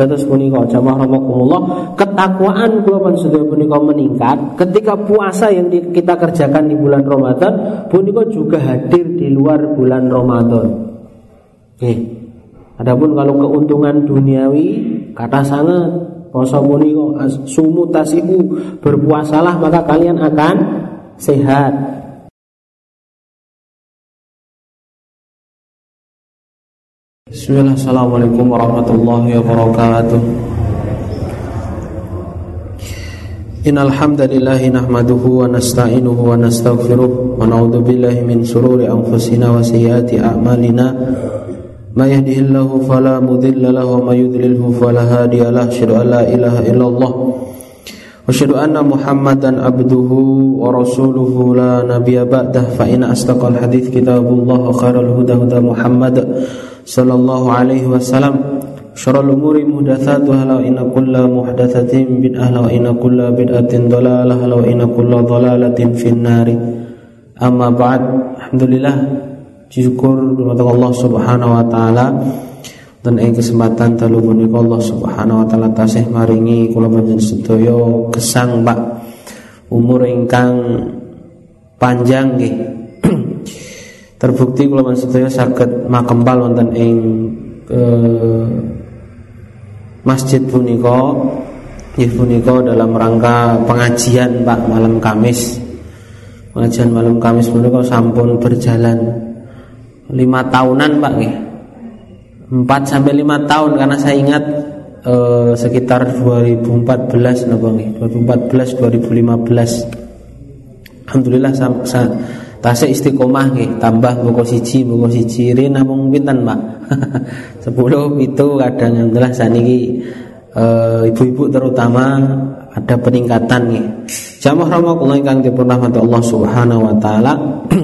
Dados punika jamaah rahimakumullah, ketakwaan kula panjenengan punika meningkat ketika puasa yang kita kerjakan di bulan Ramadan punika juga hadir di luar bulan Ramadan. Oke. Adapun kalau keuntungan duniawi kata sangat poso punika sumu tasihu berpuasalah maka kalian akan sehat Bismillah, Assalamualaikum warahmatullahi wabarakatuh. Innal hamdalillahi nahmaduhu wa nasta'inuhu wa nastaghfiruh wa na'udzu billahi min shururi anfusina wa sayyiati a'malina. May yahdihillahu fala mudilla lahu wa may yudlilhu fala hadiya lahu an la ilaha illallah wa asyhadu anna muhammadan abduhu wa rasuluhu la nabiyya ba'dah. Fa inna asdaqal hadits kitabullah wa khairal huda huda muhammad sallallahu alaihi wasallam. Syarrul umuri muhdatsatuha la inna kulla muhdatsatin bid'ah la inna kulla bid'atin dhalalah la inna kulla dhalalatin finnari amma ba'd. Alhamdulillah syukur kepada Allah Subhanahu wa taala. Dan ing kesempatan telu punika Allah Subhanahu wa taala tasih maringi kula panjenengan sedaya gesang Pak. Umur ingkang panjang nggih terbukti kula sedaya saged makempal wonten ing eh, masjid punika nggih punika dalam rangka pengajian Pak malam Kamis. Pengajian malam Kamis punika sampun berjalan lima tahunan Pak nggih. Empat sampai lima tahun karena saya ingat eh, sekitar 2014 napa nggih? 2014 2015 Alhamdulillah saya Tasik istiqomah nggih, tambah buku siji, buku siji ri namung pinten, Pak? 10 itu kadang yang jelas saniki e, ibu-ibu terutama ada peningkatan nih. Jamaah rahimakumullah ingkang dipun rahmati Allah Subhanahu wa taala.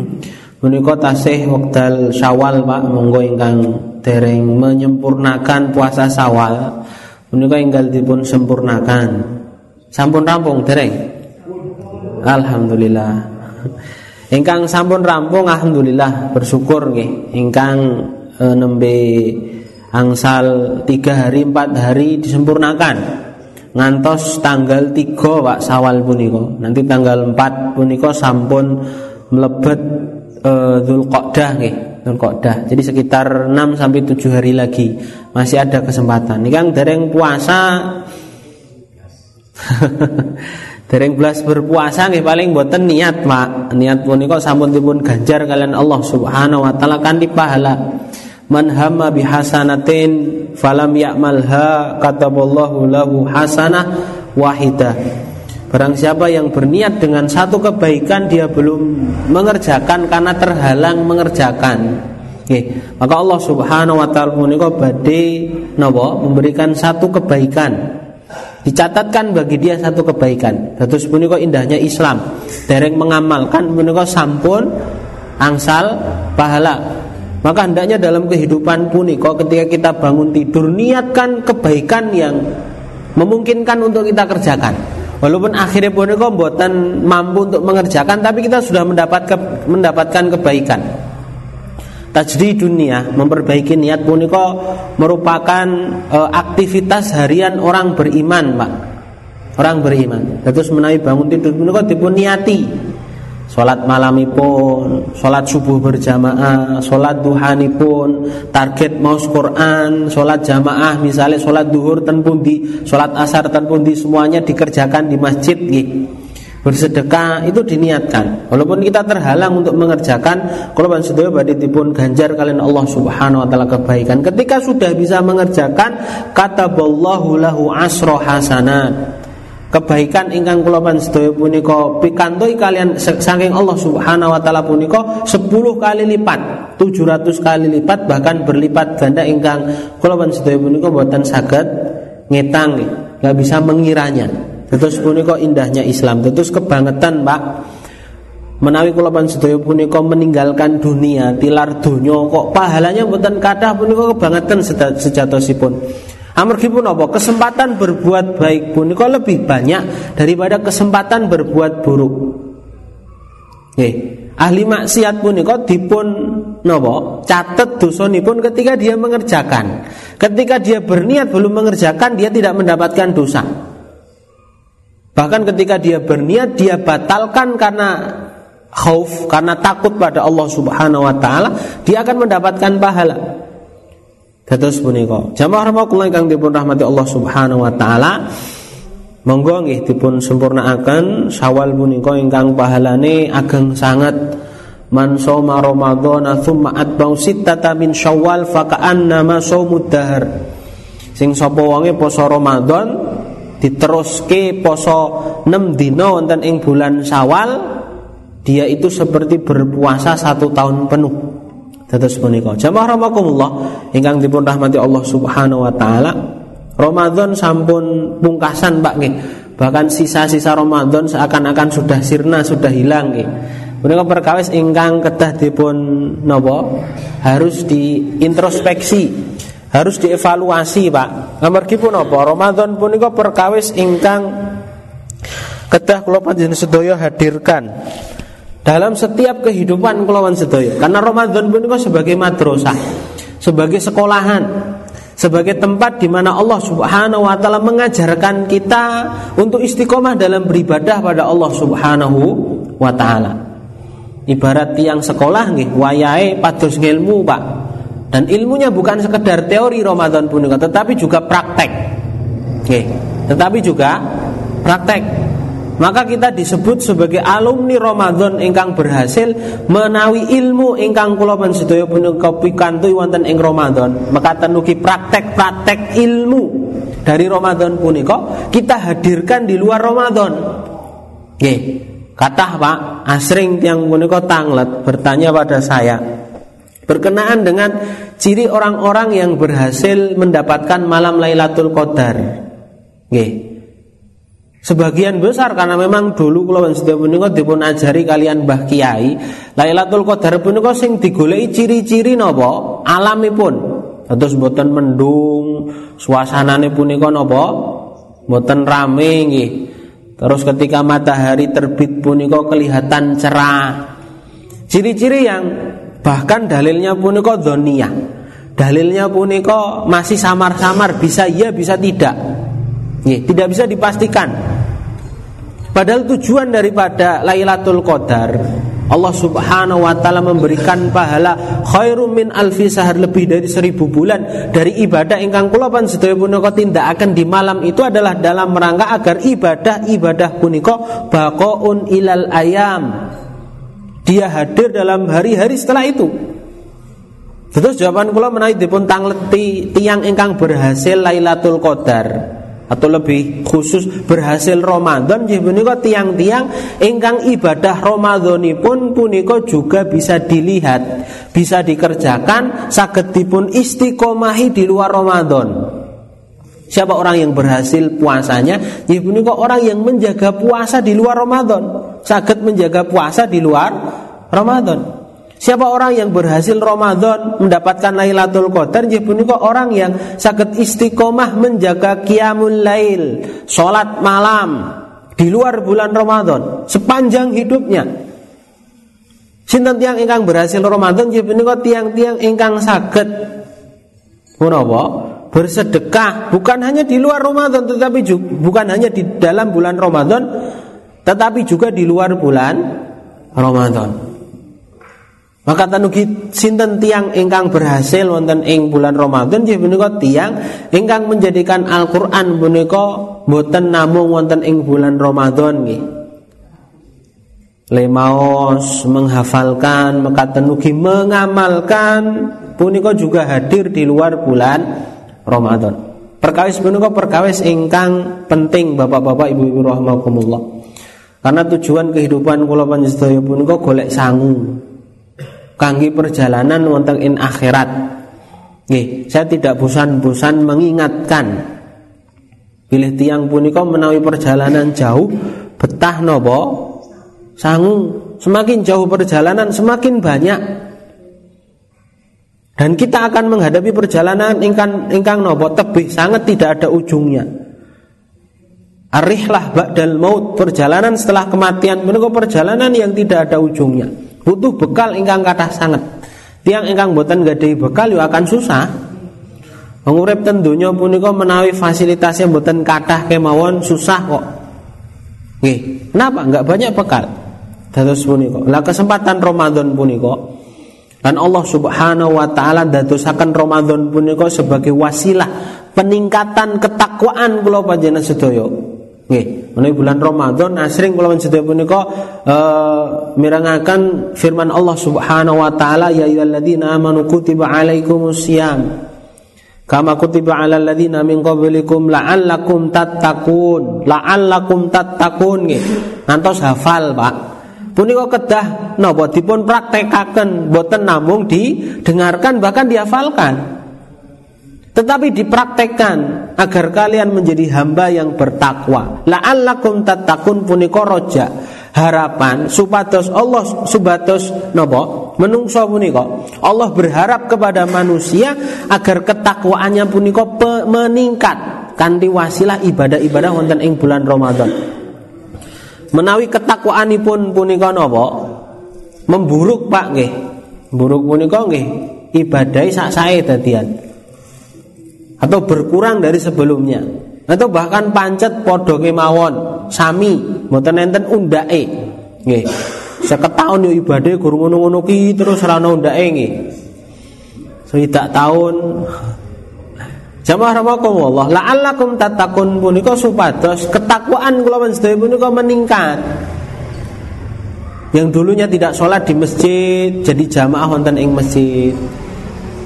Menika tasih wekdal Syawal, Pak, monggo ingkang dereng menyempurnakan puasa Syawal. Menika ingkang dipun sempurnakan. Sampun rampung dereng? Alhamdulillah. Ingkang sampun rampung alhamdulillah bersyukur nggih. Ingkang e, nembe angsal tiga hari empat hari disempurnakan ngantos tanggal 3 Pak Sawal punika. Nanti tanggal 4 punika sampun mlebet e, Dzulqa'dah nggih. Dzulqa'dah. Jadi sekitar 6 sampai 7 hari lagi masih ada kesempatan. Ini dereng puasa Dereng belas berpuasa nggih paling boten niat, Pak. Niat punika sampun dipun ganjar kalian Allah Subhanahu wa taala kanthi pahala. Man hamma bihasanatin falam ya'malha kataballahu lahu hasanah wahidah. Barang siapa yang berniat dengan satu kebaikan dia belum mengerjakan karena terhalang mengerjakan. Oke, maka Allah Subhanahu wa taala punika badhe napa memberikan satu kebaikan dicatatkan bagi dia satu kebaikan. Terus punika indahnya Islam. Dereng mengamalkan punika sampun angsal pahala. Maka hendaknya dalam kehidupan punika ketika kita bangun tidur niatkan kebaikan yang memungkinkan untuk kita kerjakan. Walaupun akhirnya punika buatan mampu untuk mengerjakan tapi kita sudah mendapat ke, mendapatkan kebaikan tajdi dunia memperbaiki niat punika merupakan e, aktivitas harian orang beriman pak. Orang beriman. Terus menawi bangun tidur punika dipun niati Sholat malamipun, sholat subuh berjamaah, sholat duhanipun, target maus Quran, sholat jamaah, misalnya sholat duhur ten pundi, asar ten pundi, semuanya dikerjakan di masjid gitu bersedekah itu diniatkan. Walaupun kita terhalang untuk mengerjakan kalau sedaya badhe dipun ganjar kalian Allah Subhanahu wa taala kebaikan. Ketika sudah bisa mengerjakan kata lahu asro hasanat. Kebaikan ingkang kula pan sedaya punika pikantoi kalian saking Allah Subhanahu wa taala punika 10 kali lipat 700 kali lipat bahkan berlipat ganda ingkang kula pan sedaya punika boten saged ngetang nggak bisa mengiranya Terus punika indahnya Islam. Terus kebangetan, Pak. Menawi kula sedaya punika meninggalkan dunia, tilar dunia kok pahalanya mboten kathah punika kebangetan sejatosipun. Amargi pun apa? Kesempatan berbuat baik punika lebih banyak daripada kesempatan berbuat buruk. Nggih. Ahli maksiat punika dipun napa? Catet dosanipun ketika dia mengerjakan. Ketika dia berniat belum mengerjakan dia tidak mendapatkan dosa. Bahkan ketika dia berniat dia batalkan karena khauf karena takut pada Allah Subhanahu wa taala, dia akan mendapatkan pahala. Dados punika. Jamaah rahimakumullah kang dipun rahmati Allah Subhanahu wa taala. Monggo nggih dipun sempurnaaken Syawal punika ingkang pahalane ageng sangat. Man shoma Ramadhana tsumma atba'u sittata min Syawal faka'annama shaumud dahar. Sing sapa wonge poso Ramadan diteruske poso 6 dina wonten ing bulan Syawal dia itu seperti berpuasa satu tahun penuh. Dados punika. Jamaah rahimakumullah ingkang dipun rahmati Allah Subhanahu wa taala. Ramadan sampun pungkasan Pak nggih. Bahkan sisa-sisa Ramadan seakan-akan sudah sirna, sudah hilang nggih. Menika perkawis ingkang kedah dipun napa? Harus diintrospeksi, harus dievaluasi, Pak. Amargi pun apa? Ramadan punika perkawis ingkang kedah kula panjenengan sedaya hadirkan dalam setiap kehidupan kulawan sedaya. Karena Ramadan pun itu sebagai madrasah, sebagai sekolahan, sebagai tempat di mana Allah Subhanahu wa taala mengajarkan kita untuk istiqomah dalam beribadah pada Allah Subhanahu wa taala. Ibarat tiang sekolah nih, wayai pados ilmu, Pak. Dan ilmunya bukan sekedar teori Ramadan punika, tetapi juga praktek. Oke, tetapi juga praktek. Maka kita disebut sebagai alumni Ramadan ingkang berhasil menawi ilmu ingkang kula pansedaya punika pikantuk wonten ing Ramadan. Maka tenuki praktek-praktek ilmu dari Ramadan punika kita hadirkan di luar Ramadan. Nggih kata Pak. Asring yang punika tanglet bertanya pada saya berkenaan dengan ciri orang-orang yang berhasil mendapatkan malam Lailatul Qadar nggih Sebagian besar karena memang dulu kula sedaya punika dipun ajari kalian Mbah Kiai, Lailatul Qadar punika sing digoleki ciri-ciri napa? Alamipun. Terus mboten mendung, suasanane punika napa? Mboten rame nggih. Terus ketika matahari terbit punika kelihatan cerah. Ciri-ciri yang bahkan dalilnya punika dzoniyah. Dalilnya punika masih samar-samar, bisa iya bisa tidak. Nih, tidak bisa dipastikan. Padahal tujuan daripada Lailatul Qadar Allah subhanahu wa ta'ala memberikan pahala khairum min alfi sahar lebih dari seribu bulan dari ibadah ingkang kula sedaya punika akan di malam itu adalah dalam rangka agar ibadah-ibadah punika baqaun ilal ayam dia hadir dalam hari-hari setelah itu Terus jawaban kula menawi dipun tangleti tiang ingkang berhasil Lailatul Qadar atau lebih khusus berhasil Ramadan nggih punika tiang-tiang ingkang ibadah Ramadanipun punika juga bisa dilihat, bisa dikerjakan saged dipun istiqomahi di luar Ramadan. Siapa orang yang berhasil puasanya? Nggih punika orang yang menjaga puasa di luar Ramadan, saged menjaga puasa di luar Ramadan. Siapa orang yang berhasil Ramadan mendapatkan Lailatul Qadar nggih punika orang yang sakit istiqomah menjaga qiyamul lail, salat malam di luar bulan Ramadan sepanjang hidupnya. Sinten tiang ingkang berhasil Ramadan nggih punika tiang-tiang ingkang saged menapa? Bersedekah bukan hanya di luar Ramadan tetapi juga, bukan hanya di dalam bulan Ramadan tetapi juga di luar bulan Ramadan. Maka tanugi sinten tiang ingkang berhasil wonten ing bulan Ramadan nggih punika tiang ingkang menjadikan Al-Qur'an punika boten namung wonten ing bulan Ramadan nggih. Lemaos menghafalkan maka tanugi mengamalkan punika juga hadir di luar bulan Ramadan. Perkawis punika perkawis ingkang penting Bapak-bapak Ibu-ibu rahimakumullah. Karena tujuan kehidupan kula panjenengan punika golek sangu kangge perjalanan wonten in akhirat. Nggih, saya tidak bosan-bosan mengingatkan pilih tiang punika menawi perjalanan jauh betah nopo sangu semakin jauh perjalanan semakin banyak dan kita akan menghadapi perjalanan ingkang ingkang nopo tebih sangat tidak ada ujungnya Arihlah ba'dal maut perjalanan setelah kematian menika perjalanan yang tidak ada ujungnya butuh bekal ingkang kata sangat tiang ingkang boten gadai bekal yo akan susah Mengurip ten donya punika menawi fasilitasnya mboten kathah kemawon susah kok. Nggih, kenapa? Enggak banyak bekal. Dados punika. Lah kesempatan Ramadan punika dan Allah Subhanahu wa taala dadosaken Ramadan punika sebagai wasilah peningkatan ketakwaan kula panjenengan sedaya. Nggih, menawi bulan Ramadan asring kula sedaya punika uh, mirangaken firman Allah Subhanahu wa taala ya ayyuhalladzina amanu kutiba alaikumusiyam Kama kutiba ala ladzina min qablikum la'allakum tattaqun. La'allakum tattaqun nggih. Ngantos hafal, Pak. Punika kedah napa dipun praktekaken boten namung didengarkan bahkan dihafalkan. Tetapi dipraktekkan agar kalian menjadi hamba yang bertakwa. La'allakum tattaqun punika roja harapan supados Allah supados napa? Menungso punika. Allah berharap kepada manusia agar ketakwaannya punika meningkat. Kanthi wasilah ibadah-ibadah wonten ing bulan Ramadan menawi ketakwaanipun punika napa? Memburuk Pak nggih. Buruk punika nggih. Ibadahi sak sae dadian. Atau berkurang dari sebelumnya. Atau bahkan pancet podo kemawon. Sami mboten enten undake nggih. Seket taun yo ibadah guru ngono-ngono terus ora ono undake nggih. Taun Jamaah rahimakumullah la'allakum tattaqun punika supados ketakwaan kula sedaya punika meningkat. Yang dulunya tidak sholat di masjid jadi jamaah wonten ing masjid.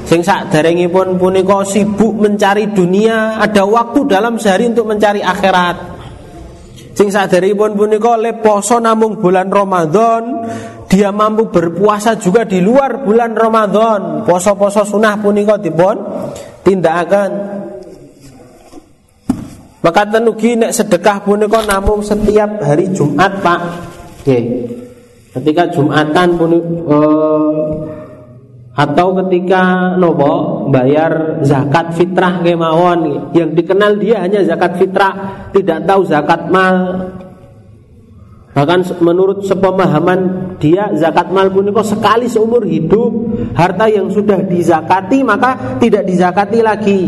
Sing sak pun punika sibuk mencari dunia, ada waktu dalam sehari untuk mencari akhirat. Sing sak pun punika le poso namung bulan Ramadan, dia mampu berpuasa juga di luar bulan Ramadan. Poso-poso sunah punika dipun tindakan. Maka tenugi nek sedekah punika namung setiap hari Jumat, Pak. Oke. Ketika Jumatan pun uh, atau ketika nopo bayar zakat fitrah kemawon yang dikenal dia hanya zakat fitrah tidak tahu zakat mal bahkan menurut sepemahaman dia zakat mal pun kok sekali seumur hidup harta yang sudah dizakati maka tidak dizakati lagi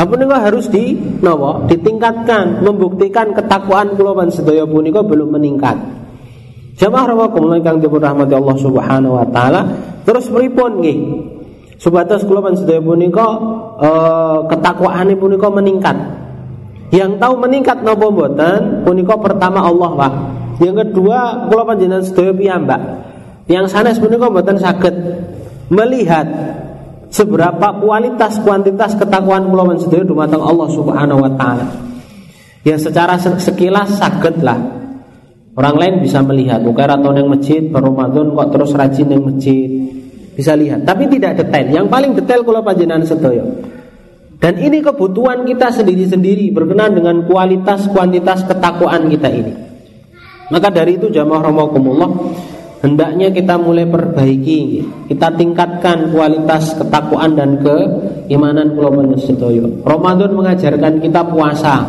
nih harus di nopo ditingkatkan membuktikan ketakwaan kulawan sedaya punika belum meningkat Jamaah rawakumullah kang dipun Allah Subhanahu wa taala. Terus pripun nggih? Subatos kula panjenengan punika eh, ketakwaane punika meningkat. Yang tahu meningkat napa mboten punika pertama Allah Pak. Yang kedua kula panjenengan sedaya piyambak. Yang sanes punika mboten saged melihat seberapa kualitas kuantitas ketakwaan kula panjenengan dumateng Allah Subhanahu wa taala. Yang secara sekilas saged lah Orang lain bisa melihat, bukan atau yang masjid Ramadan kok terus rajin yang masjid. Bisa lihat, tapi tidak detail. Yang paling detail kalau panjenengan sedoyo. Dan ini kebutuhan kita sendiri-sendiri berkenaan dengan kualitas kuantitas ketakwaan kita ini. Maka dari itu jamaah rahimakumullah hendaknya kita mulai perbaiki, kita tingkatkan kualitas ketakwaan dan keimanan kula sedoyo. Ramadan mengajarkan kita puasa.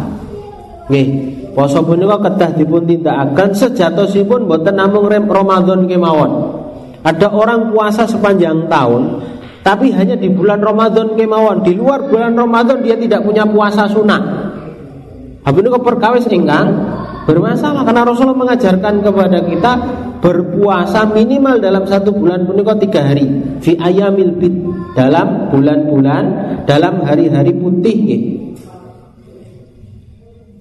Nggih, Poso punika kedah dipun tindakaken sejatosipun boten namung Ramadan kemawon. Ada orang puasa sepanjang tahun tapi hanya di bulan Ramadan kemawon. Di luar bulan Ramadan dia tidak punya puasa sunnah. Habis itu perkawis ingkang bermasalah karena Rasulullah mengajarkan kepada kita berpuasa minimal dalam satu bulan punika tiga hari fi ayamil bid dalam bulan-bulan dalam hari-hari putih gitu.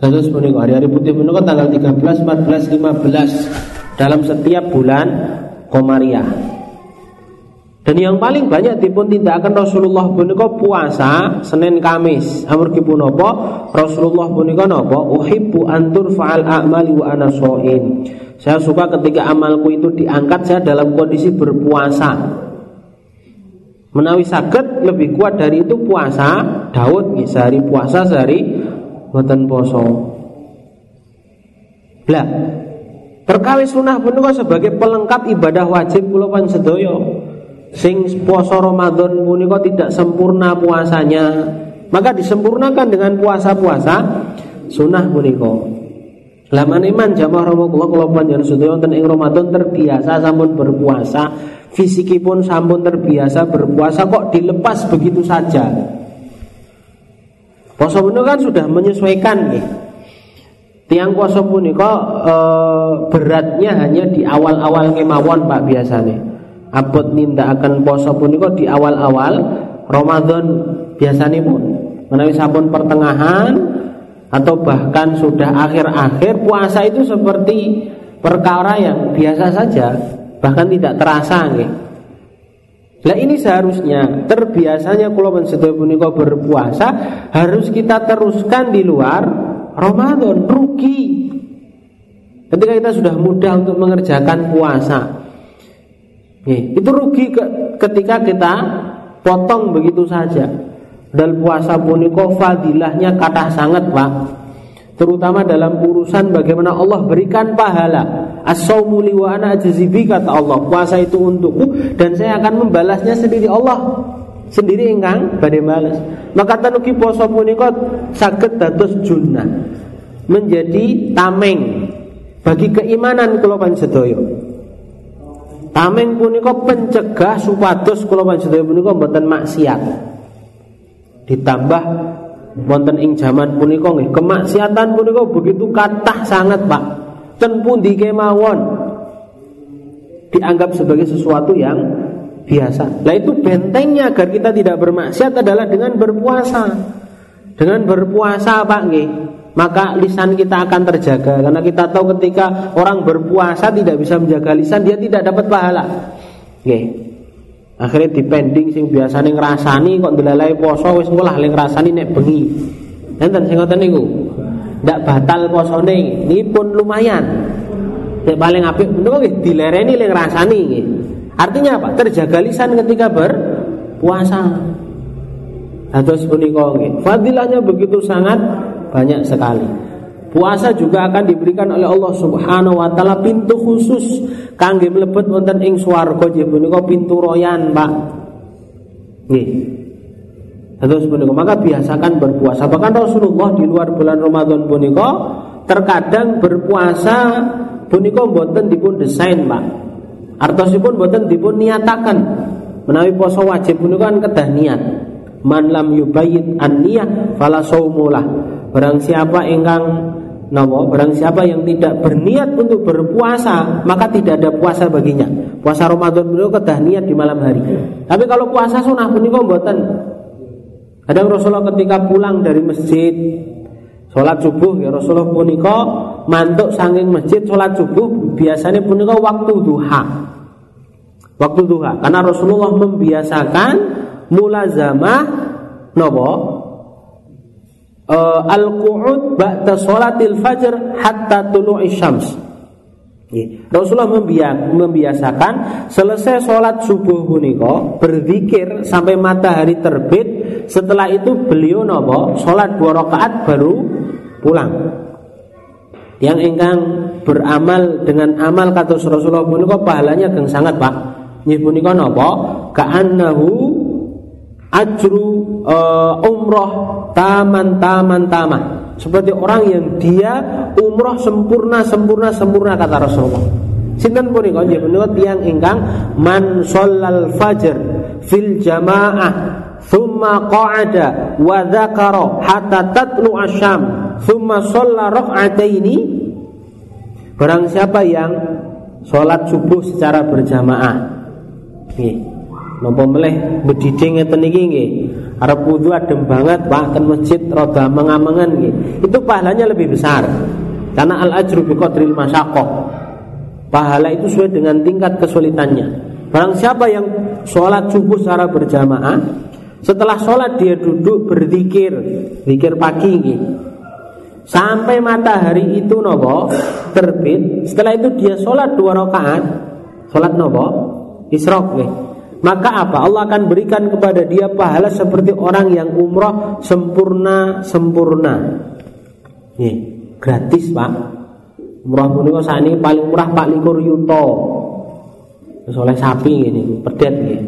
Terus menikah hari-hari putih menikah tanggal 13, 14, 15 dalam setiap bulan Komariah. Dan yang paling banyak dipun tindakan Rasulullah punika puasa Senin Kamis. Amargi punapa Rasulullah punika napa? Uhibbu antur fa'al a'mali wa ana Saya suka ketika amalku itu diangkat saya dalam kondisi berpuasa. Menawi sakit lebih kuat dari itu puasa Daud sehari puasa sehari mboten poso. Lah, perkawis sunah punika sebagai pelengkap ibadah wajib kula sedaya. Sing poso Ramadan punika tidak sempurna puasanya, maka disempurnakan dengan puasa-puasa sunah punika. Laman iman jamaah rahimakumullah kula panjenengan sedaya wonten ing Ramadan terbiasa sampun berpuasa, fisikipun sampun terbiasa berpuasa kok dilepas begitu saja. Poso punika kan sudah menyesuaikan nggih. Tiang poso punika e, beratnya hanya di awal-awal kemawon Pak biasanya. Abot akan poso punika di awal-awal Ramadan biasanya pun. Menawi sampun pertengahan atau bahkan sudah akhir-akhir puasa itu seperti perkara yang biasa saja, bahkan tidak terasa nggih. Lah ini seharusnya terbiasanya kalau sedaya punika berpuasa harus kita teruskan di luar Ramadan rugi. Ketika kita sudah mudah untuk mengerjakan puasa. Itu rugi ke, ketika kita potong begitu saja. Dan puasa punika fadilahnya kata sangat, Pak terutama dalam urusan bagaimana Allah berikan pahala. As-saumu li wa ana kata Allah. Puasa itu untukku dan saya akan membalasnya sendiri Allah. Sendiri engkang badhe balas. Maka tanuki poso punika saged dados junnah. Menjadi tameng bagi keimanan kula panjenengan Tameng punika pencegah supados kula panjenengan punika mboten maksiat. Ditambah wonten ing jaman punika nggih kemaksiatan punika begitu kathah sangat Pak ten pundi kemawon dianggap sebagai sesuatu yang biasa. Nah itu bentengnya agar kita tidak bermaksiat adalah dengan berpuasa. Dengan berpuasa Pak nggih, maka lisan kita akan terjaga. Karena kita tahu ketika orang berpuasa tidak bisa menjaga lisan dia tidak dapat pahala. Nggih. Akhirnya dipending sing biasane ngrasani kok ndelalai poso wis ngolah ling ngrasani nek bengi. Enten sing ngoten niku? Ndak batal posone. Ini pun lumayan. Nek paling apik menika nggih dilereni ling ngrasani nggih. Artinya apa? Terjaga lisan ketika berpuasa atau punika fadilahnya begitu sangat banyak sekali Puasa juga akan diberikan oleh Allah Subhanahu wa taala pintu khusus kangge mlebet wonten ing swarga nggih pintu royan, Pak. Nggih. Terus punika maka biasakan berpuasa. Bahkan Rasulullah di luar bulan Ramadan punika terkadang berpuasa punika mboten dipun desain, Pak. Artosipun mboten dipun niataken. Menawi poso wajib punika kan kedah niat. Man lam yubayyit an-niyah fala saumulah. Barang siapa ingkang Nawa, barang siapa yang tidak berniat untuk berpuasa, maka tidak ada puasa baginya. Puasa Ramadan beliau kedah niat di malam hari. Tapi kalau puasa sunnah punika mboten. Kadang Rasulullah ketika pulang dari masjid Sholat subuh ya Rasulullah punika mantuk sanging masjid sholat subuh biasanya punika waktu duha. Waktu duha karena Rasulullah membiasakan mulazamah nopo uh, al-qu'ud ba'da salatil fajr hatta tulu'i syams. Rasulullah membiasakan selesai sholat subuh punika berzikir sampai matahari terbit. Setelah itu beliau nopo sholat dua rakaat baru pulang. Yang ingkang beramal dengan amal kata Rasulullah punika pahalanya geng sangat pak. Nggih punika nopo ka'annahu ajru uh, umroh taman taman taman seperti orang yang dia umroh sempurna sempurna sempurna kata Rasulullah. Sinten punika nggih menika tiyang ingkang man shallal fajr fil jamaah thumma qa'ada wa dzakara hatta tatlu asyam thumma shalla rak'ataini barang siapa yang sholat subuh secara berjamaah. Nih Napa meleh bediding ngeten iki nggih. Arep wudu adem banget ten masjid rada mengamangan nggih. Itu pahalanya lebih besar. Karena al ajru bi qadril masyaqqah. Pahala itu sesuai dengan tingkat kesulitannya. Barang siapa yang sholat subuh secara berjamaah, setelah sholat dia duduk berzikir, zikir pagi nggih. Sampai matahari itu nopo terbit. Setelah itu dia sholat dua rakaat. Sholat nopo isrok nggih maka apa? Allah akan berikan kepada dia pahala seperti orang yang umroh sempurna sempurna. Nih, gratis pak. Umroh punika saat ini paling murah pak likur yuto. Oleh sapi ini, pedet nih.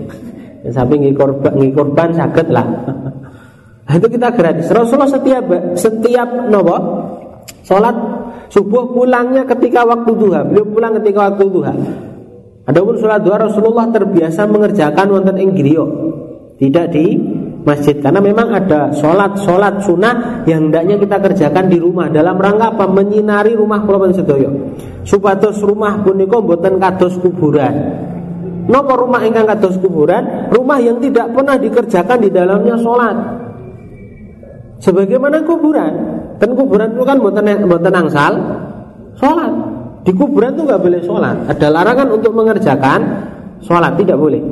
Sapi nggih korban, nggih korban sakit lah. Nah, itu kita gratis. Rasulullah setiap setiap nopo sholat subuh pulangnya ketika waktu duha. Beliau pulang ketika waktu duha. Adapun sholat duha Rasulullah terbiasa mengerjakan wonten ing. Tidak di masjid karena memang ada sholat sholat sunnah yang hendaknya kita kerjakan di rumah dalam rangka apa? Menyinari rumah kula sedoyo supados rumah punika mboten kados kuburan. Nopo rumah ingkang kados kuburan? Rumah yang tidak pernah dikerjakan di dalamnya sholat. Sebagaimana kuburan? Dan kuburan itu kan mboten mboten angsal. Sholat di kuburan itu nggak boleh sholat ada larangan untuk mengerjakan sholat tidak boleh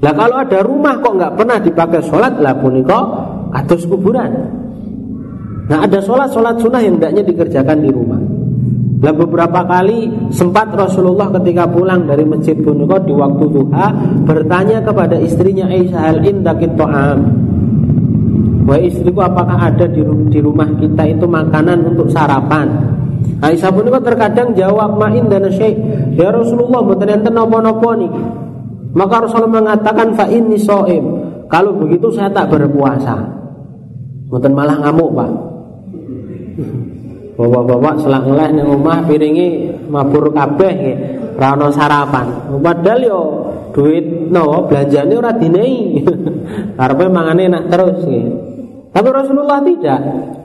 lah kalau ada rumah kok nggak pernah dipakai sholat lah puniko atas kuburan. Nah ada sholat sholat sunnah yang hendaknya dikerjakan di rumah. Lah beberapa kali sempat Rasulullah ketika pulang dari masjid puniko di waktu duha bertanya kepada istrinya Aisyah hal indakit to'am. Wah istriku apakah ada di, di rumah kita itu makanan untuk sarapan? Aisyah puniko terkadang jawab main dan syekh ya Rasulullah bukan enten nopo-nopo nih maka Rasulullah mengatakan fa inni soim. Kalau begitu saya tak berpuasa. Mboten malah ngamuk, Pak. Bapak-bapak selang ngeleh ning omah piringi mabur kabeh nggih. Ora sarapan. Padahal yo duit no belanjane ora dinehi. Karepe mangane enak terus nggih. Tapi Rasulullah tidak.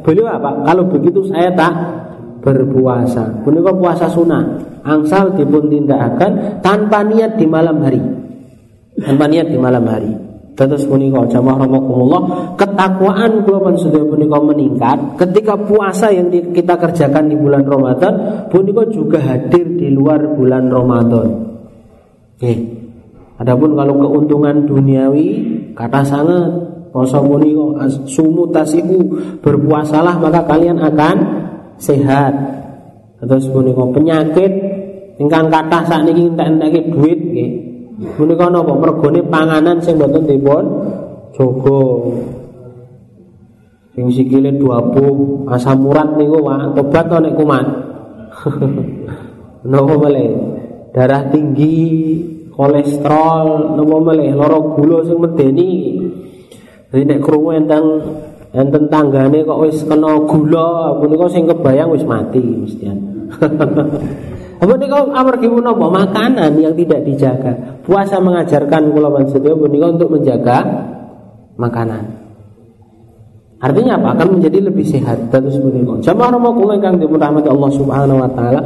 Beliau apa? Kalau begitu saya tak berpuasa. Punika puasa sunnah. Angsal dipun tindakaken tanpa niat di malam hari tanpa niat di malam hari. Terus punika jamaah rahimakumullah, ketakwaan kula panjenengan punika meningkat ketika puasa yang kita kerjakan di bulan Ramadan punika juga hadir di luar bulan Ramadan. Oke. Adapun kalau keuntungan duniawi kata sangat puasa punika sumu tasihu berpuasalah maka kalian akan sehat. Terus punika penyakit ingkang kathah sakniki entek-entek duit nggih Menika napa mergone panganan sing mboten dipun jaga. Sing sikile duabuh, asam urat niku wae tobat to nek kumat. napa male? Darah tinggi, kolesterol, napa male? Lara gula sing medeni. Jadi nek krungu enten enten tanggane kok wis kena gula, punika sing kebayang wis mati mestian. Apa kau amargi menapa makanan yang tidak dijaga. Puasa mengajarkan kula panjenengan punika untuk menjaga makanan. Artinya apa? Akan menjadi lebih sehat terus punika. Jamaah kula ingkang dirahmati Allah Subhanahu wa taala.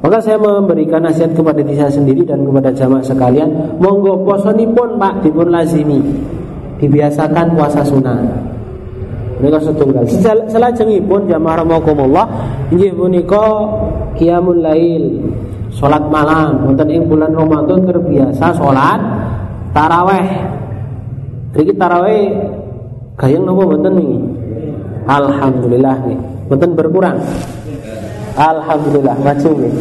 Maka saya memberikan nasihat kepada diri saya sendiri dan kepada jamaah sekalian, monggo posonipun Pak dipun lazimi. Dibiasakan puasa sunnah. Menika setunggal. Selajengipun jamaah rahimakumullah inggih punika qiyamul lail, salat malam. Wonten ing bulan Ramadan terbiasa salat taraweh. Iki taraweh gayeng napa mboten niki? Alhamdulillah nih. Mboten berkurang. Alhamdulillah maju nih.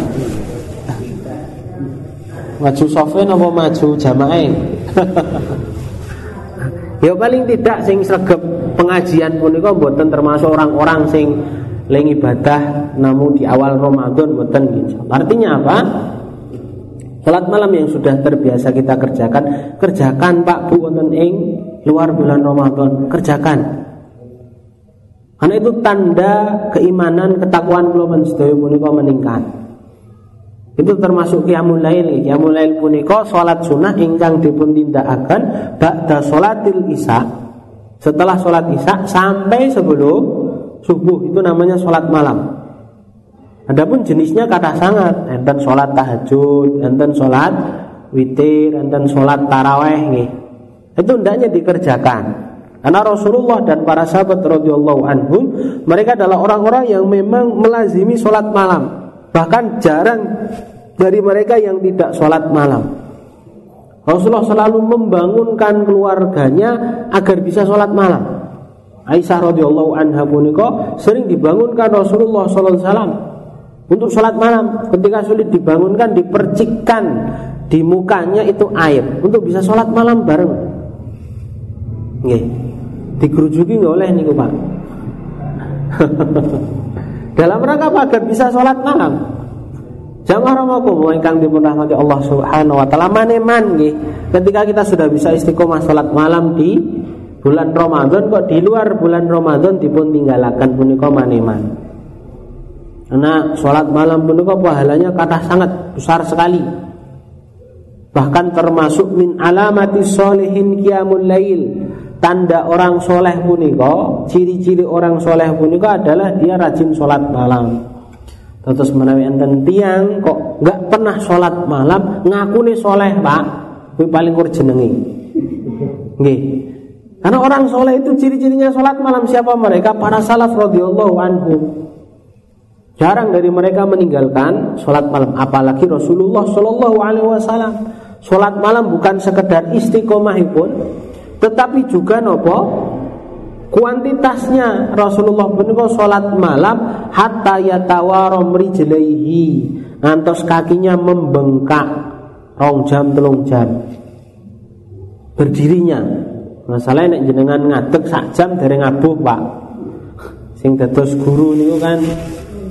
Maju sofe napa maju jamaah? Ya paling tidak sing sregep pengajian punika mboten termasuk orang-orang sing leng ibadah namun di awal Ramadan mboten gitu. Artinya apa? Salat malam yang sudah terbiasa kita kerjakan, kerjakan Pak Bu wonten ing luar bulan Ramadan, kerjakan. Karena itu tanda keimanan, ketakwaan kula punika meningkat. Itu termasuk qiyamul lail. Qiyamul lail punika salat sunnah ingkang dipun tindakaken ba'da salatil isya. Setelah salat isya sampai sebelum subuh itu namanya salat malam. Adapun jenisnya kata sangat, enten salat tahajud, enten salat witir, enten salat taraweh nggih. Itu hendaknya dikerjakan. Karena Rasulullah dan para sahabat radhiyallahu anhum mereka adalah orang-orang yang memang melazimi sholat malam Bahkan jarang dari mereka yang tidak sholat malam. Rasulullah selalu membangunkan keluarganya agar bisa sholat malam. Aisyah radhiyallahu anha puniko sering dibangunkan Rasulullah sallallahu alaihi untuk sholat malam. Ketika sulit dibangunkan, dipercikkan di mukanya itu air untuk bisa sholat malam bareng. Nggih. Dikerujuki nggak oleh niku Pak. Dalam rangka apa? Agar bisa sholat malam. Jamaah ramakum ingkang dipun rahmati Allah Subhanahu wa taala maneman nggih. Ketika kita sudah bisa istiqomah salat malam di bulan Ramadan kok di luar bulan Ramadan dipun tinggalaken punika maneman. Karena sholat malam punika pahalanya kata sangat besar sekali. Bahkan termasuk min alamati solihin qiyamul lail tanda orang soleh puniko ciri-ciri orang soleh puniko adalah dia rajin sholat malam. Terus menawi enten tiang kok nggak pernah sholat malam ngaku nih soleh pak. Kuwi paling kur jenengi. Karena orang soleh itu ciri-cirinya sholat malam siapa? Mereka para salaf radhiyallahu anhu. Jarang dari mereka meninggalkan sholat malam. Apalagi Rasulullah Shallallahu Alaihi Wasallam. Sholat malam bukan sekedar istiqomah pun tetapi juga nopo? Kuantitasnya. Rasulullah menika salat malam hatta yatawara rijlaihi ngantos kakinya membengkak. Rong jam telung jam. Berdirinya. Masalahnya nek jenengan ngadeg sak jam dari ngabuh Pak. Sing dados guru niku kan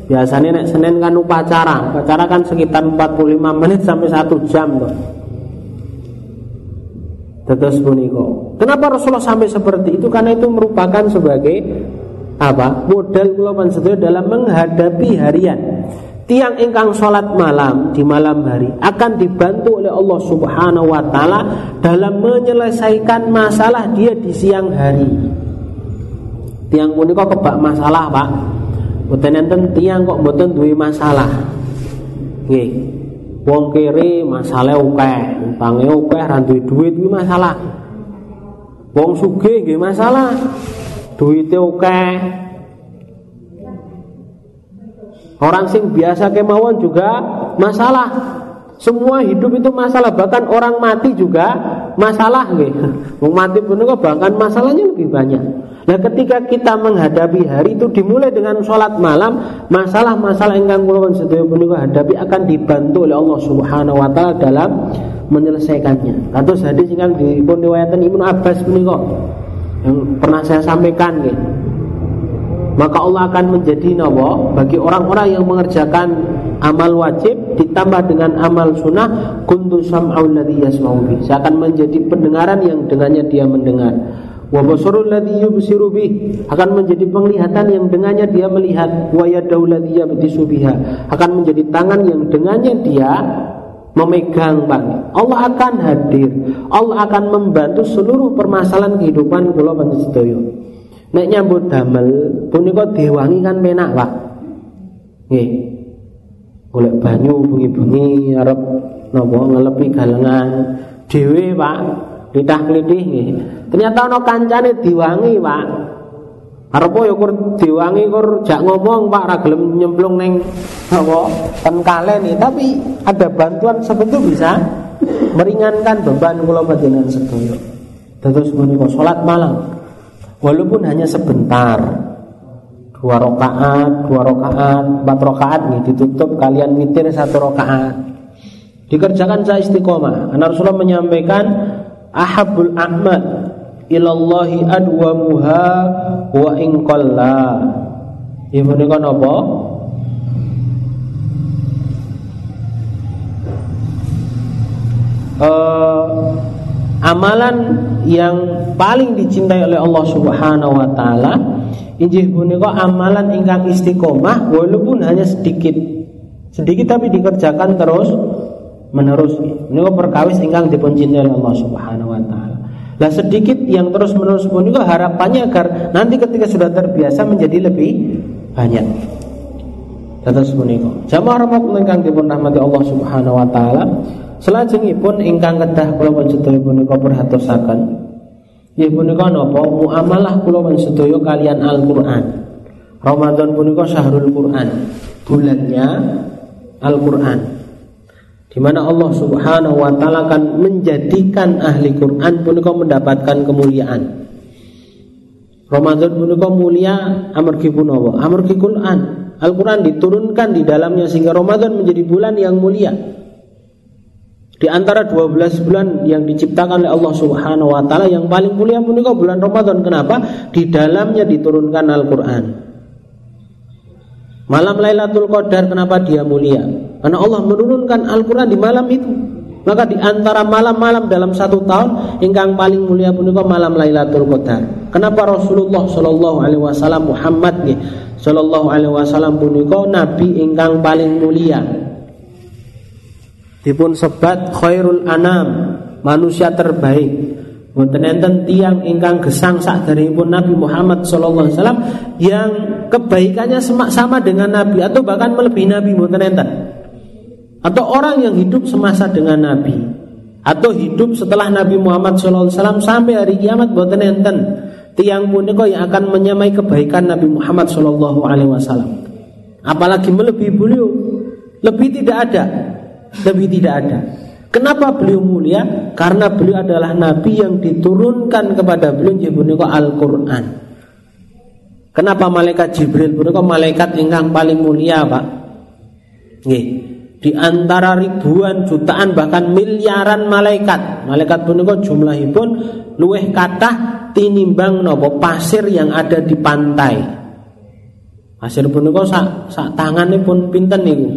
biasanya nek Senin kan upacara. Upacara kan sekitar 45 menit sampai satu jam tuh Tetes puniko. Kenapa Rasulullah sampai seperti itu? Karena itu merupakan sebagai apa? Modal kula panjenengan dalam menghadapi harian. Tiang ingkang sholat malam di malam hari akan dibantu oleh Allah Subhanahu wa taala dalam menyelesaikan masalah dia di siang hari. Tiang punika kebak masalah, Pak. Mboten enten tiang kok mboten duwe masalah. Nggih. Wong kiri masalah akeh, utange akeh ra duit kuwi masalah. Wong sugih nggih masalah. Duite akeh. Orang sing biasa kemauan juga masalah. Semua hidup itu masalah, bahkan orang mati juga masalah. Wong mati pun bahkan masalahnya lebih banyak. Nah ketika kita menghadapi hari itu dimulai dengan sholat malam Masalah-masalah yang kula sedaya punika hadapi akan dibantu oleh Allah Subhanahu wa taala dalam menyelesaikannya. Kados hadis ingkang dipun riwayatkan Ibnu Abbas punika yang pernah saya sampaikan gitu. Maka Allah akan menjadi nawa bagi orang-orang yang mengerjakan amal wajib ditambah dengan amal sunnah kuntu sam'aul ladzi yasma'u Saya akan menjadi pendengaran yang dengannya dia mendengar. Wa basarul yubsiru bih akan menjadi penglihatan yang dengannya dia melihat. Wa yadul yabtisu biha. Akan menjadi tangan yang dengannya dia memegang bang Allah akan hadir. Allah akan membantu seluruh permasalahan kehidupan kula panjenengan nek nyambut damel punika diwangi kan penak Pak nggih golek banyu bengi-bengi arep napa ngelepi galengan dhewe Pak Lidah klitih nggih. Ternyata ana kancane diwangi, Pak. Arep ya kur diwangi kur jak ngomong Pak ra gelem nyemplung ning apa nih, tapi ada bantuan sebentuk bisa meringankan beban kula panjenengan sedaya. Terus menika salat malam. Walaupun hanya sebentar. Dua rakaat, dua rakaat, empat rakaat nih ditutup kalian witir satu rakaat. Dikerjakan saya istiqomah. Karena Rasulullah menyampaikan ahabul a'mal ilallahi adwamuha wa in qalla ya menika napa uh, amalan yang paling dicintai oleh Allah Subhanahu wa taala injih punika amalan ingkang istiqomah walaupun hanya sedikit sedikit tapi dikerjakan terus menerus ini perkawis ingkang dipun oleh Allah Subhanahu wa taala. Lah sedikit yang terus menerus pun juga harapannya agar nanti ketika sudah terbiasa menjadi lebih banyak. Terus punika. Jamaah rahmat ingkang dipun rahmati Allah Subhanahu wa taala. Selajengipun ingkang kedah kula panjenengan punika perhatosaken. Nggih punika napa muamalah kula panjenengan kalian Al-Qur'an. Ramadan punika syahrul Qur'an. Bulannya Al-Qur'an di mana Allah Subhanahu wa taala akan menjadikan ahli Quran punika mendapatkan kemuliaan. Ramadan punika mulia amargi punawa? Amargi Quran. Al-Quran diturunkan di dalamnya sehingga Ramadan menjadi bulan yang mulia. Di antara 12 bulan yang diciptakan oleh Allah Subhanahu wa taala yang paling mulia punika bulan Ramadan. Kenapa? Di dalamnya diturunkan Al-Qur'an. Malam Lailatul Qadar kenapa dia mulia? Karena Allah menurunkan Al-Quran di malam itu. Maka di antara malam-malam dalam satu tahun ingkang paling mulia punika malam Lailatul Qadar. Kenapa Rasulullah Shallallahu Alaihi Wasallam Muhammad nih Shallallahu Alaihi Wasallam punika Nabi ingkang paling mulia. Dipun sebat khairul anam manusia terbaik. Mboten enten tiang ingkang gesang sak pun Nabi Muhammad sallallahu alaihi wasallam yang kebaikannya sama dengan Nabi atau bahkan melebihi Nabi mboten enten. Atau orang yang hidup semasa dengan Nabi atau hidup setelah Nabi Muhammad sallallahu alaihi wasallam sampai hari kiamat mboten enten tiang punika yang akan menyamai kebaikan Nabi Muhammad sallallahu alaihi wasallam. Apalagi melebihi beliau, lebih tidak ada, lebih tidak ada. Kenapa beliau mulia? Karena beliau adalah nabi yang diturunkan kepada beliau punika Al-Qur'an. Kenapa malaikat Jibril punika malaikat ingkang paling mulia, Pak? Nggih. Di antara ribuan jutaan bahkan miliaran malaikat. Malaikat punika jumlahipun luweh kata tinimbang nopo pasir yang ada di pantai. Pasir punika sak sak pun pinten niku?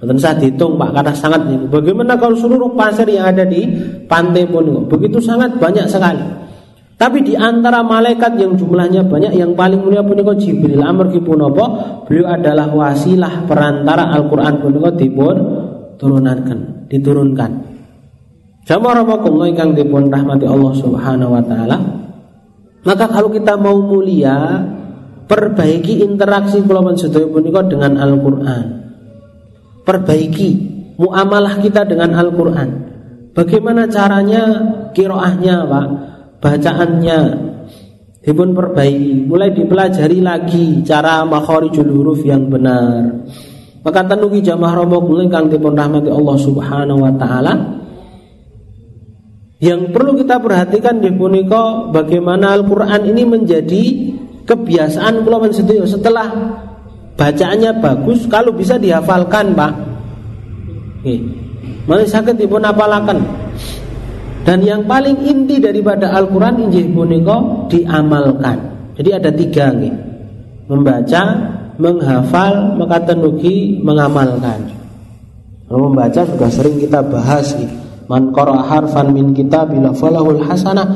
Bukan saya dihitung Pak karena sangat. Bagaimana kalau seluruh pasir yang ada di pantai pun begitu sangat banyak sekali. Tapi di antara malaikat yang jumlahnya banyak yang paling mulia punika Jibril Amr apa? Beliau adalah wasilah perantara Al-Qur'an punika dipun turunkan, diturunkan. Jamaah rahimakumullah ingkang dipun rahmati Allah Subhanahu wa taala. Maka kalau kita mau mulia, perbaiki interaksi kula sedaya punika dengan Al-Qur'an perbaiki muamalah kita dengan Al-Quran. Bagaimana caranya kiroahnya Pak, bacaannya dipun perbaiki, mulai dipelajari lagi cara makharijul huruf yang benar. Maka tanuki jamaah romo kang dipun rahmati Allah Subhanahu wa taala. Yang perlu kita perhatikan di puniko bagaimana Al-Quran ini menjadi kebiasaan kula setelah bacaannya bagus kalau bisa dihafalkan pak. Oke. Mana sakit dipun apalakan dan yang paling inti daripada Al-Quran injih puniko diamalkan. Jadi ada tiga nih membaca menghafal maka tenugi mengamalkan. Kalau membaca sudah sering kita bahas nih man harfan min bila falahul hasanah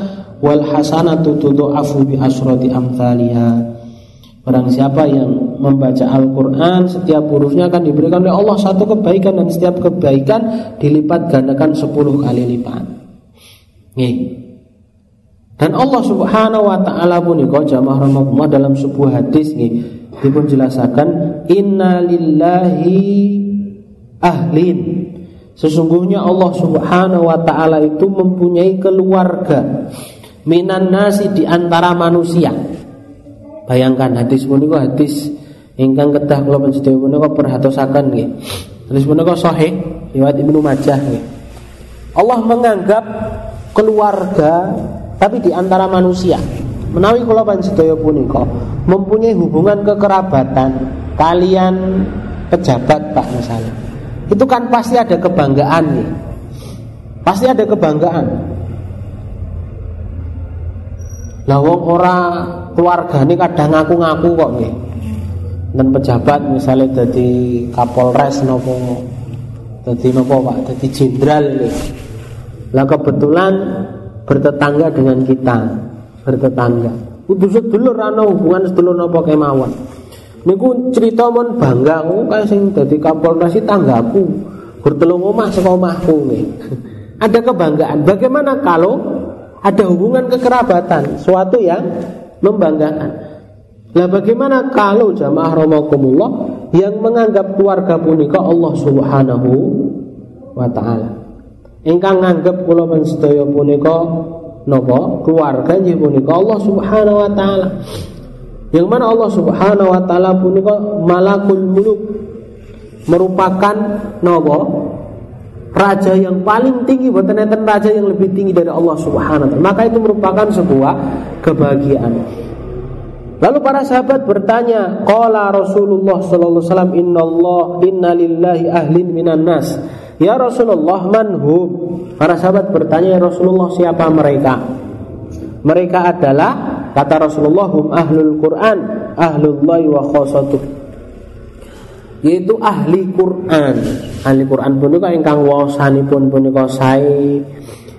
wal hasanatu tudha'afu bi asrati amthaliha Barang siapa yang membaca Al-Quran Setiap hurufnya akan diberikan oleh Allah. Satu kebaikan dan setiap kebaikan Dilipat gandakan sepuluh kali lipat. Nih Dan Allah subhanahu wa ta'ala pun rahmatullah dalam sebuah hadis nih Dia pun jelaskan Inna lillahi ahlin. Sesungguhnya Allah subhanahu wa ta'ala itu mempunyai keluarga. Minan nasi di antara manusia Bayangkan hadis punika hadis ingkang kedah kula panjenengan punika perhatosaken nggih. Hadis punika sahih riwayat Ibnu Majah nggih. Allah menganggap keluarga tapi di antara manusia. Menawi kula panjenengan punika mempunyai hubungan kekerabatan kalian pejabat Pak misalnya. Itu kan pasti ada kebanggaan nih. Pasti ada kebanggaan. Lah wong ora keluargane kadang ngaku-ngaku kok nggih. Dan pejabat misalnya jadi Kapolres nopo jadi nopo Pak, jadi jenderal ini. Lah kebetulan bertetangga dengan kita, bertetangga. Kudu sedulur ana hubungan sedulur napa kemawon. Niku cerita mon bangga aku kae sing dadi Kapolres tanggaku. Bertelung omah saka omahku nih. Ada kebanggaan. Bagaimana kalau ada hubungan kekerabatan, suatu yang membanggakan. Nah bagaimana kalau jamaah romakumullah yang menganggap keluarga punika Allah Subhanahu wa taala. Ingkang nganggep kula sedaya punika napa keluarga nggih punika Allah Subhanahu wa taala. Yang mana Allah Subhanahu wa taala punika malakul muluk merupakan napa raja yang paling tinggi buatan raja yang lebih tinggi dari Allah Subhanahu wa taala. Maka itu merupakan sebuah kebahagiaan. Lalu para sahabat bertanya, qala Rasulullah sallallahu alaihi wasallam innallah innalillahi ahlin minan nas. Ya Rasulullah manhum? Para sahabat bertanya, ya Rasulullah siapa mereka? Mereka adalah kata Rasulullah hum ahlul Quran, ahlullahi wa khosatuh. Yaitu ahli Quran. Ahli Quran punika ingkang waosanipun punika sae,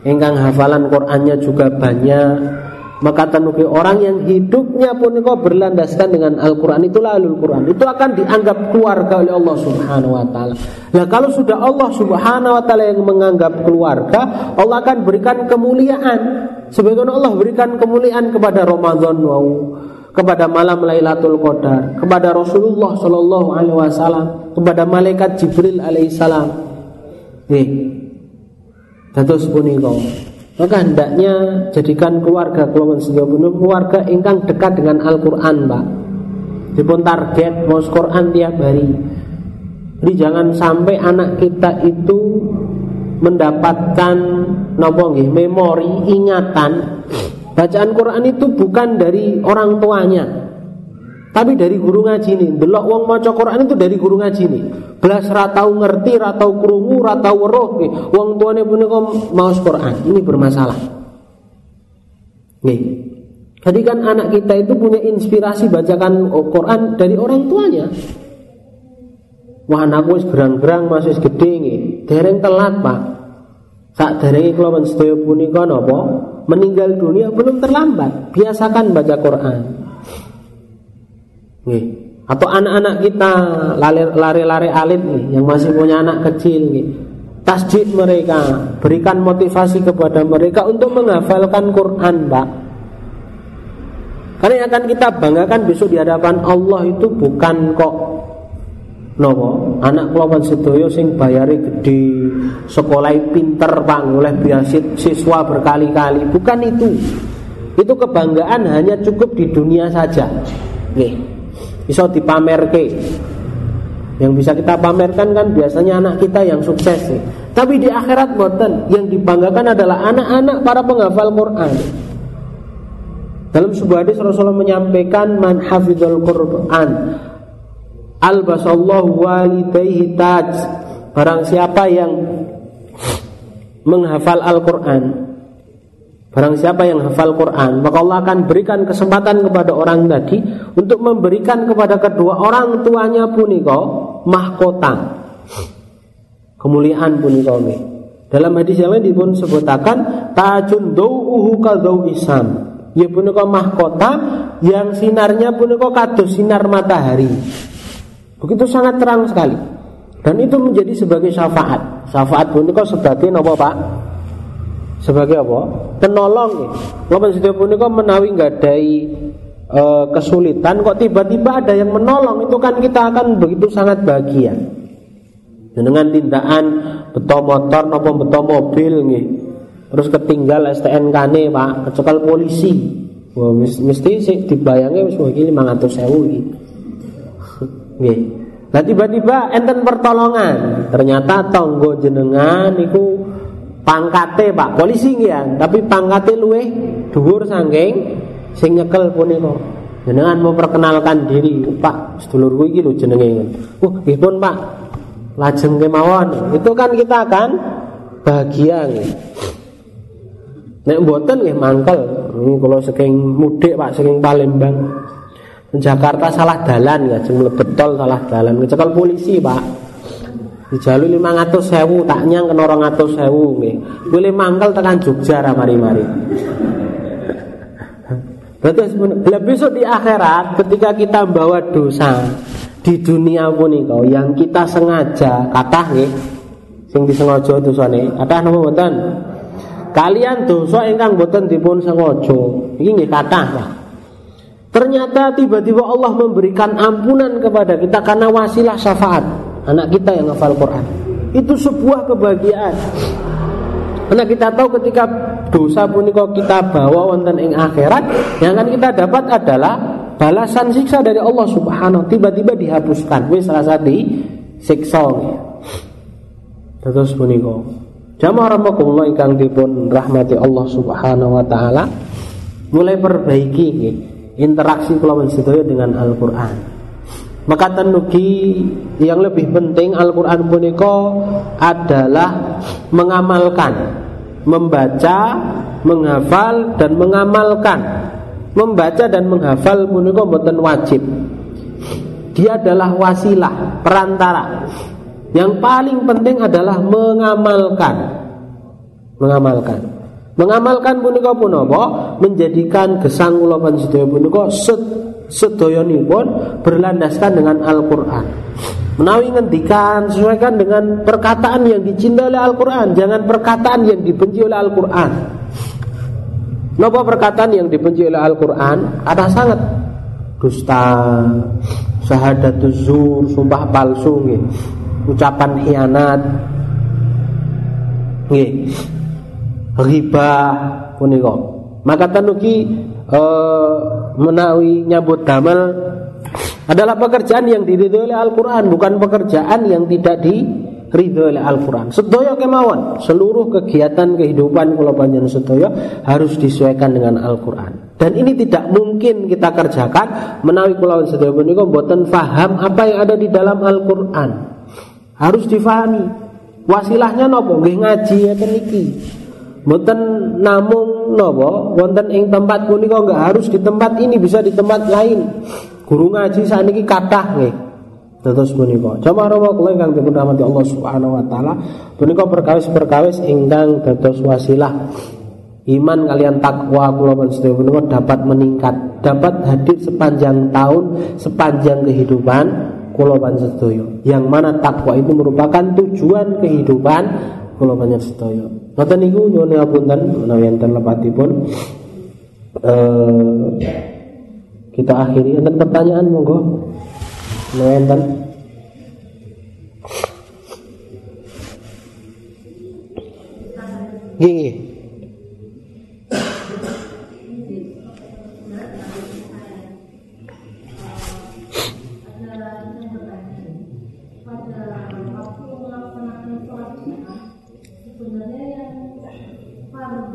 ingkang hafalan Qurannya juga banyak maka tenuki orang yang hidupnya pun kau berlandaskan dengan Al-Quran itu lalu Al-Quran itu akan dianggap keluarga oleh Allah Subhanahu Wa Taala. Nah kalau sudah Allah Subhanahu Wa Taala yang menganggap keluarga, Allah akan berikan kemuliaan. Sebagaimana Allah berikan kemuliaan kepada Ramadan wow, kepada malam Lailatul Qadar, kepada Rasulullah Shallallahu Alaihi Wasallam, kepada malaikat Jibril Alaihissalam. Nih, terus punika maka hendaknya jadikan keluarga keluarga sedaya keluarga ingkang dekat dengan Al-Qur'an, Pak. Dipun target mau Quran tiap hari. Jadi jangan sampai anak kita itu mendapatkan nopo nggih memori ingatan bacaan Quran itu bukan dari orang tuanya. Tapi dari guru ngaji nih. Delok wong maca Quran itu dari guru ngaji nih. Belas ratau ngerti ratau krungu ratau weruh. Nih wong tuane punika maos Quran. Ini bermasalah. Nih jadi kan anak kita itu punya inspirasi bacakan Quran dari orang tuanya. Wah anakku wis gerang-gerang masih gede nih dereng telat pak. Saat dereng kelawan sedaya punika napa meninggal dunia belum terlambat biasakan baca Quran Nih. Atau anak-anak kita lari-lari alit nih, yang masih punya anak kecil nih. Tasjid mereka, berikan motivasi kepada mereka untuk menghafalkan Quran, Pak. Karena yang akan kita banggakan besok di hadapan Allah itu bukan kok nopo anak kelawan sedoyo sing bayari gede sekolah pinter pak. Oleh biasa siswa berkali-kali. Bukan itu. Itu kebanggaan hanya cukup di dunia saja. Nih bisa dipamerke. Yang bisa kita pamerkan kan biasanya anak kita yang sukses. Sih. Tapi di akhirat boten. Yang dibanggakan adalah anak-anak para penghafal Quran. Dalam sebuah hadis Rasulullah menyampaikan man hafizul Quran albasallahu walidayhi taj. Barang siapa yang menghafal Al-Qur'an Barang siapa yang hafal Quran, maka Allah akan berikan kesempatan kepada orang tadi untuk memberikan kepada kedua orang tuanya puniko mahkota. Kemuliaan puniko. Dalam hadis yang lain pun sebutakan tajun dau'uhu kadau isam. Ya puniko mahkota yang sinarnya puniko kados sinar matahari. Begitu sangat terang sekali. Dan itu menjadi sebagai syafaat. Syafaat puniko sebagai nopo Pak? sebagai apa? Penolong. Lawan situ punika menawi nggadahi e, kesulitan kok tiba-tiba ada yang menolong itu kan kita akan begitu sangat bahagia. Dengan tindakan beto motor nopo beto mobil nih. Terus ketinggal STNK nih Pak, kecekal polisi. Wah, mesti sih dibayangnya wis 500.000 iki. Nggih. Nah tiba-tiba enten pertolongan. Ternyata tonggo jenengan itu pangkate Pak. Polisi ya tapi pangkate luwe dhuwur saking sing nyekel punika jenengan memperkenalkan diri. Pak sedulurku iki lho jenenge. Uh nggih pun Pak. Lajeng kemawon. Itu kan kita akan bahagia nggih. Nek mboten nggih mangkel. Kalau saking mudik Pak saking Palembang Jakarta salah dalan ya. Jeng tol salah dalan. Kecekel polisi Pak. Dijalui lima ratus sewu tak nyang orang ratus sewu nggih. Boleh tekan Jogja mari-mari. Berarti besok di akhirat ketika kita bawa dosa di dunia pun kau yang kita sengaja kata nih sing disengaja dosane kata nama mboten? Kalian dosa ingkang boten dipun sengaja. Iki nggih kata Pak ternyata tiba-tiba Allah memberikan ampunan kepada kita karena wasilah syafaat anak kita yang hafal Quran. Itu sebuah kebahagiaan. Karena kita tahu ketika dosa pun kita bawa wonten ing akhirat, yang akan kita dapat adalah balasan siksa dari Allah Subhanahu tiba-tiba dihapuskan. Wis rasa di siksa. Terus punika. Jamaah rahimakumullah ingkang dipun rahmati Allah Subhanahu wa taala mulai perbaiki interaksi kula sedaya dengan Al-Qur'an. Maka tenugi yang lebih penting Al-Quran puniko adalah mengamalkan Membaca, menghafal, dan mengamalkan. Membaca dan menghafal puniko bukan wajib. Dia adalah wasilah, perantara. Yang paling penting adalah mengamalkan. Mengamalkan Mengamalkan punika pun apa? Menjadikan gesang kula panjenengan punika sedoyonipun berlandaskan dengan Al-Qur'an. Menawi ngendikan sesuaikan dengan perkataan yang dicintai oleh Al-Qur'an, jangan perkataan yang dibenci oleh Al-Qur'an. Napa perkataan yang dibenci oleh Al-Qur'an? Ada sangat dusta, syahadatuz zur, sumpah palsu nggih. Ucapan khianat. Nggih riba punika. Maka tanuki e, menawi nyambut damel adalah pekerjaan yang diridhoi oleh Al-Qur'an bukan pekerjaan yang tidak diridhoi oleh Al-Qur'an. Sedaya kemauan seluruh kegiatan kehidupan kula panjenengan sedaya harus disesuaikan dengan Al-Qur'an. Dan ini tidak mungkin kita kerjakan menawi kula sedaya punika mboten paham apa yang ada di dalam Al-Qur'an. Harus difahami. Wasilahnya nopo? Nggih ngaji ya iki Mboten namung nopo wonten ing tempat punika enggak harus di tempat ini bisa di tempat lain. Guru ngaji saniki kathah nggih. Terus punika. Jamaah rawa kula ingkang dipun Allah Subhanahu wa taala, punika perkawis-perkawis ingkang dados wasilah iman kalian takwa kula panjenengan dapat meningkat, dapat hadir sepanjang tahun, sepanjang kehidupan kula panjenengan. Yang mana takwa itu merupakan tujuan kehidupan kula sedaya. Ngoten niku nyuwun apunten menawi enten lepatipun eh kita akhiri enten pertanyaan monggo. Menawi enten.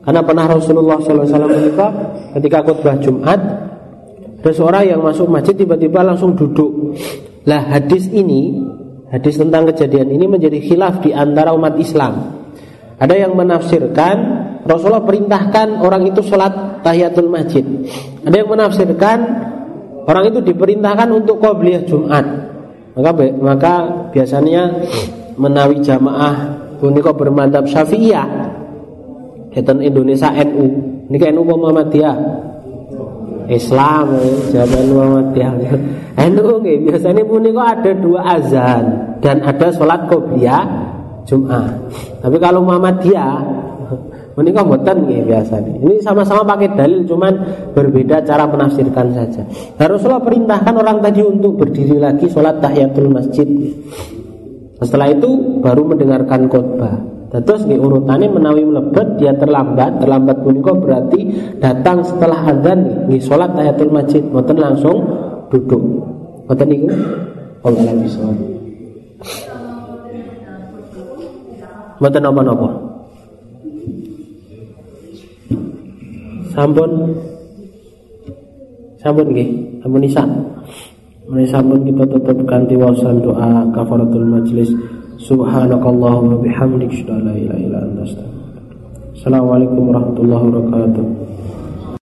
Karena pernah Rasulullah SAW ketika ketika khutbah Jumat ada seorang yang masuk masjid tiba-tiba langsung duduk. Lah hadis ini, hadis tentang kejadian ini menjadi khilaf di antara umat Islam. Ada yang menafsirkan Rasulullah perintahkan orang itu sholat tahiyatul masjid. Ada yang menafsirkan orang itu diperintahkan untuk qobliyah Jumat. Maka maka biasanya menawi jamaah punika bermadhab Syafi'iyah. Eten Indonesia NU. Niki NU Muhammadiyah. Islam zaman Muhammadiyah. NU nggih biasanya punika ada dua azan dan ada sholat qobliyah Jumat. Tapi kalau Muhammadiyah Menikah mboten biasa Ini sama-sama pakai dalil cuman berbeda cara menafsirkan saja. Nah, Rasulullah perintahkan orang tadi untuk berdiri lagi sholat tahiyatul masjid. Setelah itu baru mendengarkan khutbah. Terus nih urutannya menawi melebet dia terlambat, terlambat punika berarti datang setelah azan nih sholat tahiyatul masjid, mboten langsung duduk. Mboten niku? Allah bisa. Mboten napa-napa. sampun. Sampun nggih. Sampun isa Mari sampun kita tutup ganti wawasan doa kafaratul majlis subhanakallahumma bihamdik la ilaha illa anta Assalamualaikum warahmatullahi wabarakatuh